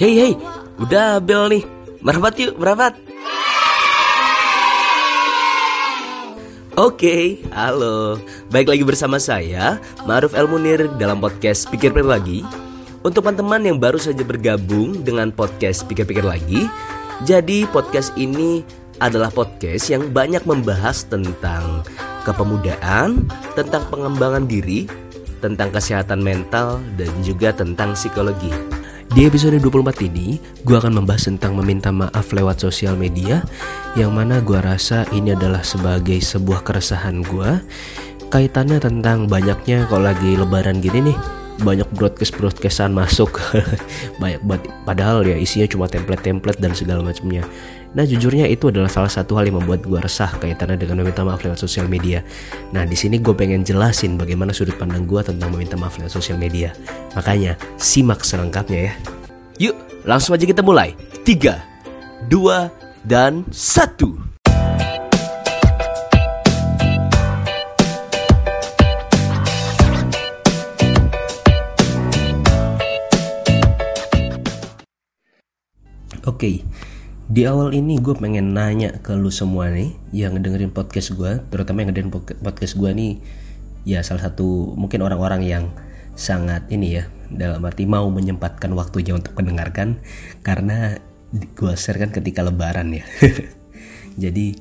Hei hei, udah bel nih. Merapat yuk, merapat. Oke, halo. Baik lagi bersama saya, Maruf El Munir dalam podcast Pikir-Pikir Lagi. Untuk teman-teman yang baru saja bergabung dengan podcast Pikir-Pikir Lagi, jadi podcast ini adalah podcast yang banyak membahas tentang kepemudaan, tentang pengembangan diri, tentang kesehatan mental, dan juga tentang psikologi. Di episode 24 ini, gue akan membahas tentang meminta maaf lewat sosial media Yang mana gue rasa ini adalah sebagai sebuah keresahan gue Kaitannya tentang banyaknya kalau lagi lebaran gini nih banyak broadcast broadcastan masuk. Banyak banget. Padahal ya isinya cuma template template dan segala macamnya. Nah jujurnya itu adalah salah satu hal yang membuat gue resah kaitannya dengan meminta maaf lewat sosial media. Nah di sini gue pengen jelasin bagaimana sudut pandang gue tentang meminta maaf lewat sosial media. Makanya simak selengkapnya ya. Yuk langsung aja kita mulai. 3 2 dan satu. okay, di awal ini gue pengen nanya ke lu semua nih yang dengerin podcast gue, terutama yang dengerin podcast gue nih, ya salah satu mungkin orang-orang yang sangat ini ya dalam arti mau menyempatkan waktunya untuk mendengarkan karena gue share kan ketika lebaran ya. Jadi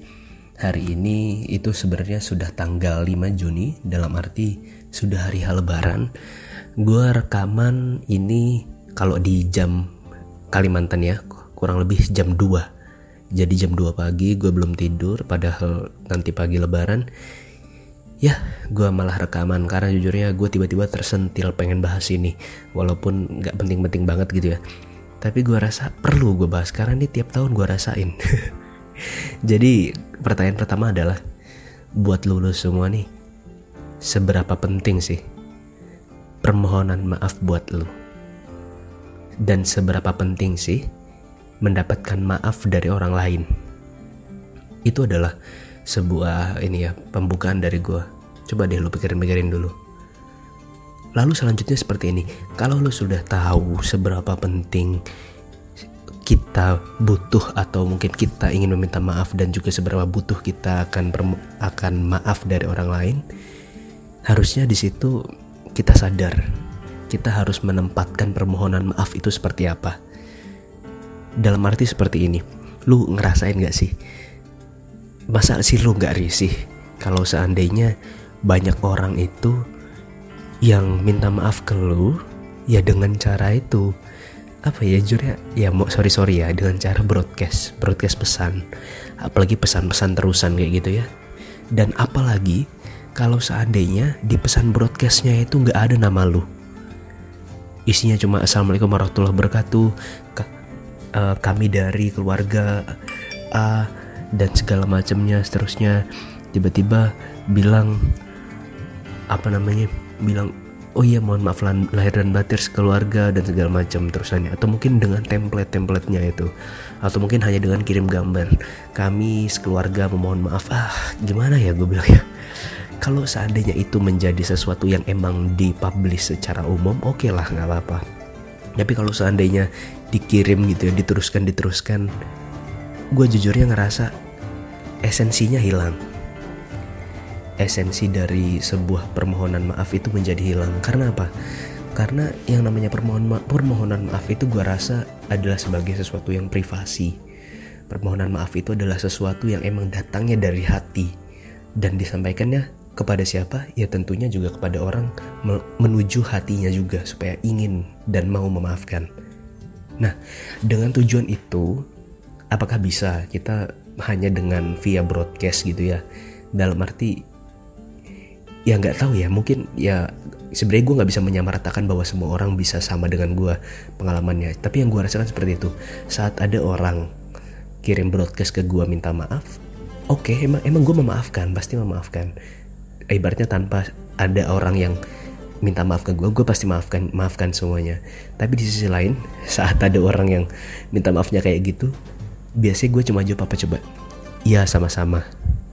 hari ini itu sebenarnya sudah tanggal 5 Juni dalam arti sudah hari hal lebaran. Gue rekaman ini kalau di jam Kalimantan ya, kurang lebih jam 2 jadi jam 2 pagi gue belum tidur padahal nanti pagi lebaran. Ya gue malah rekaman karena jujurnya gue tiba-tiba tersentil pengen bahas ini walaupun nggak penting-penting banget gitu ya. Tapi gue rasa perlu gue bahas karena ini tiap tahun gue rasain. Jadi pertanyaan pertama adalah buat lulus semua nih seberapa penting sih permohonan maaf buat lu? Dan seberapa penting sih mendapatkan maaf dari orang lain. Itu adalah sebuah ini ya pembukaan dari gue. Coba deh lu pikirin-pikirin dulu. Lalu selanjutnya seperti ini, kalau lu sudah tahu seberapa penting kita butuh atau mungkin kita ingin meminta maaf dan juga seberapa butuh kita akan akan maaf dari orang lain, harusnya di situ kita sadar kita harus menempatkan permohonan maaf itu seperti apa dalam arti seperti ini. Lu ngerasain gak sih? Masa sih lu gak risih kalau seandainya banyak orang itu yang minta maaf ke lu? Ya dengan cara itu. Apa ya jujur ya? Ya mau sorry sorry ya. Dengan cara broadcast broadcast pesan. Apalagi pesan-pesan terusan kayak gitu ya. Dan apalagi kalau seandainya di pesan broadcastnya itu nggak ada nama lu. Isinya cuma assalamualaikum warahmatullahi wabarakatuh uh, kami dari keluarga A dan segala macamnya seterusnya. Tiba-tiba bilang apa namanya bilang oh iya mohon maaf lahir dan batin keluarga dan segala macam terusannya. Atau mungkin dengan template-templatenya itu. Atau mungkin hanya dengan kirim gambar. Kami sekeluarga memohon maaf. Ah gimana ya gue bilang ya. Kalau seandainya itu menjadi sesuatu yang emang dipublish secara umum oke okay lah nggak apa-apa. Tapi kalau seandainya dikirim gitu ya diteruskan diteruskan. Gue jujurnya ngerasa esensinya hilang. Esensi dari sebuah permohonan maaf itu menjadi hilang. Karena apa? Karena yang namanya permohonan ma permohonan maaf itu gue rasa adalah sebagai sesuatu yang privasi. Permohonan maaf itu adalah sesuatu yang emang datangnya dari hati. Dan disampaikannya kepada siapa? Ya tentunya juga kepada orang menuju hatinya juga supaya ingin dan mau memaafkan. Nah, dengan tujuan itu, apakah bisa kita hanya dengan via broadcast gitu ya? Dalam arti, ya nggak tahu ya. Mungkin ya sebenarnya gue nggak bisa menyamaratakan bahwa semua orang bisa sama dengan gue pengalamannya. Tapi yang gue rasakan seperti itu. Saat ada orang kirim broadcast ke gue minta maaf, oke okay, emang emang gue memaafkan, pasti memaafkan. Ibaratnya tanpa ada orang yang minta maaf ke gue, gue pasti maafkan maafkan semuanya. Tapi di sisi lain, saat ada orang yang minta maafnya kayak gitu, biasanya gue cuma jawab apa coba? Iya sama-sama.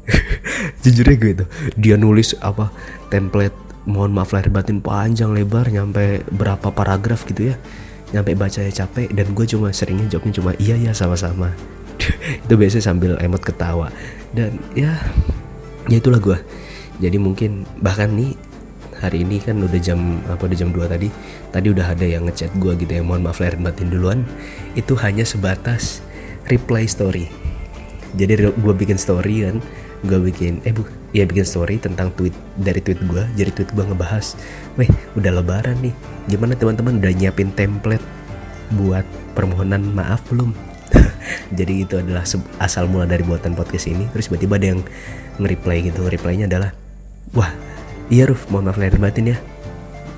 Jujurnya gue itu, dia nulis apa template mohon maaf lahir batin panjang lebar nyampe berapa paragraf gitu ya. nyampe bacanya capek dan gue cuma seringnya jawabnya cuma iya ya sama-sama itu biasanya sambil emot ketawa dan ya ya itulah gue jadi mungkin bahkan nih hari ini kan udah jam apa udah jam 2 tadi. Tadi udah ada yang ngechat gue gitu ya mohon maaf lahir batin duluan. Itu hanya sebatas reply story. Jadi gue bikin story kan gue bikin eh bu ya bikin story tentang tweet dari tweet gue jadi tweet gue ngebahas weh udah lebaran nih. Gimana teman-teman udah nyiapin template buat permohonan maaf belum? Jadi itu adalah asal mula dari buatan podcast ini. Terus tiba-tiba ada yang nge-reply gitu. Reply-nya adalah wah iya Ruf mohon maaf lahir batin ya.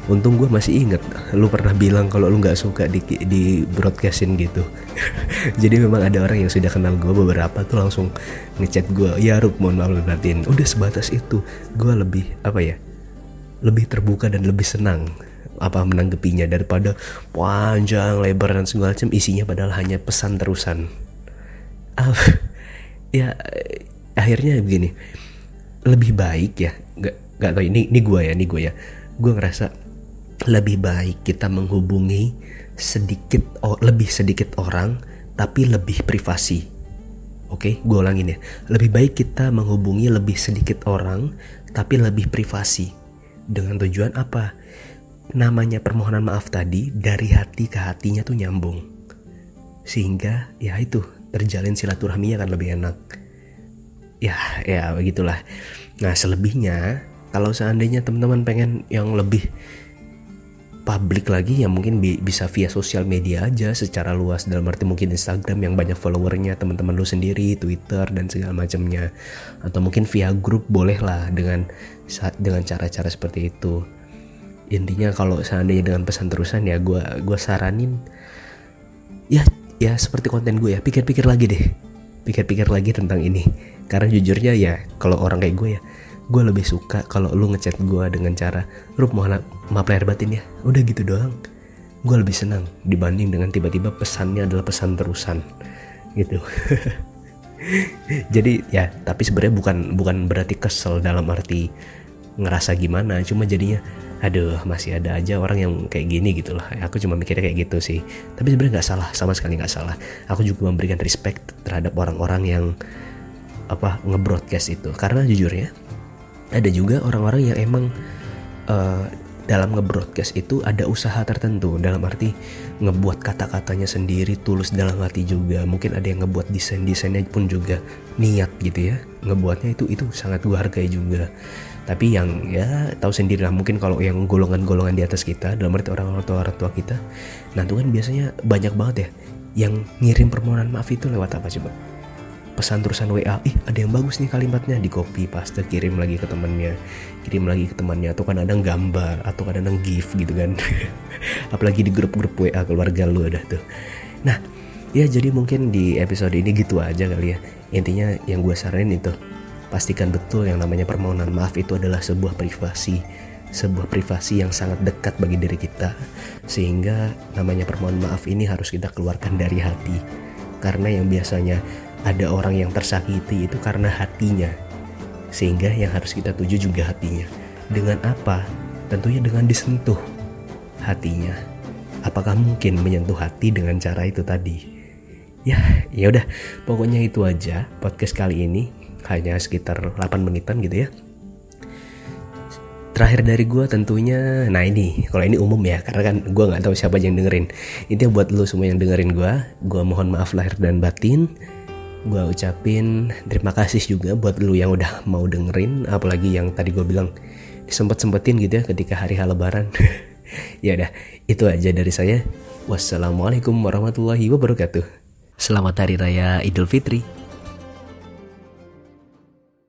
Untung gue masih inget lu pernah bilang kalau lu nggak suka di, di broadcastin gitu. Jadi memang ada orang yang sudah kenal gue beberapa tuh langsung ngechat gue ya Rup mohon maaf lahir batin. Udah sebatas itu gue lebih apa ya lebih terbuka dan lebih senang apa menanggapinya daripada panjang lebar dan segala macam. Isinya padahal hanya pesan terusan. Ah, ya akhirnya begini lebih baik ya nggak nggak tahu ini ini gue ya ini gue ya. Gue ngerasa lebih baik kita menghubungi sedikit oh, lebih sedikit orang tapi lebih privasi. Oke okay, gue ulangin ya. Lebih baik kita menghubungi lebih sedikit orang tapi lebih privasi. Dengan tujuan apa? Namanya permohonan maaf tadi dari hati ke hatinya tuh nyambung. Sehingga ya itu terjalin silaturahminya akan lebih enak. Ya ya begitulah. Nah selebihnya kalau seandainya teman-teman pengen yang lebih publik lagi ya mungkin bi bisa via sosial media aja secara luas. Dalam arti mungkin Instagram yang banyak followernya teman-teman lu sendiri Twitter dan segala macamnya. Atau mungkin via grup boleh lah dengan dengan cara-cara seperti itu. Intinya kalau seandainya dengan pesan terusan ya gue gue saranin ya ya seperti konten gue ya pikir-pikir lagi deh. Pikir-pikir lagi tentang ini. Karena jujurnya ya kalau orang kayak gue ya gue lebih suka kalau lu ngechat gue dengan cara Rup mohon maaf lahir batin ya. Udah gitu doang. Gue lebih senang dibanding dengan tiba-tiba pesannya adalah pesan terusan gitu. Jadi ya tapi sebenarnya bukan bukan berarti kesel dalam arti ngerasa gimana cuma jadinya aduh masih ada aja orang yang kayak gini gitu loh aku cuma mikirnya kayak gitu sih. Tapi sebenarnya nggak salah sama sekali nggak salah. Aku juga memberikan respect terhadap orang-orang yang apa ngebroadcast itu. Karena jujur ya ada juga orang-orang yang emang uh, dalam ngebroadcast itu ada usaha tertentu. Dalam arti ngebuat kata-katanya sendiri tulus dalam hati juga. Mungkin ada yang ngebuat desain desainnya pun juga niat gitu ya. Ngebuatnya itu itu sangat gue hargai juga. Tapi yang ya tahu sendiri lah. Mungkin kalau yang golongan-golongan di atas kita dalam arti orang-orang tua orang tua kita nah itu kan biasanya banyak banget ya yang ngirim permohonan maaf itu lewat apa coba pesan terusan WA ih ada yang bagus nih kalimatnya. Di copy paste kirim lagi ke temannya. Kirim lagi ke temannya. Atau kan ada gambar atau kan ada gif gitu kan. Apalagi di grup-grup WA keluarga lu ada tuh. Nah ya jadi mungkin di episode ini gitu aja kali ya. Intinya yang gue saranin itu pastikan betul yang namanya permohonan maaf itu adalah sebuah privasi. Sebuah privasi yang sangat dekat bagi diri kita. Sehingga namanya permohonan maaf ini harus kita keluarkan dari hati. Karena yang biasanya ada orang yang tersakiti itu karena hatinya. Sehingga yang harus kita tuju juga hatinya. Dengan apa? Tentunya dengan disentuh hatinya. Apakah mungkin menyentuh hati dengan cara itu tadi? Ya ya udah. Pokoknya itu aja podcast kali ini. Hanya sekitar 8 menitan gitu ya. Terakhir dari gue tentunya nah ini kalau ini umum ya karena kan gue nggak tahu siapa yang dengerin. Itu buat lo semua yang dengerin gue gue mohon maaf lahir dan batin gue ucapin terima kasih juga buat lo yang udah mau dengerin apalagi yang tadi gue bilang sempet sempetin gitu ya ketika hari hal lebaran. Ya udah itu aja dari saya. Wassalamualaikum warahmatullahi wabarakatuh. Selamat hari raya idul fitri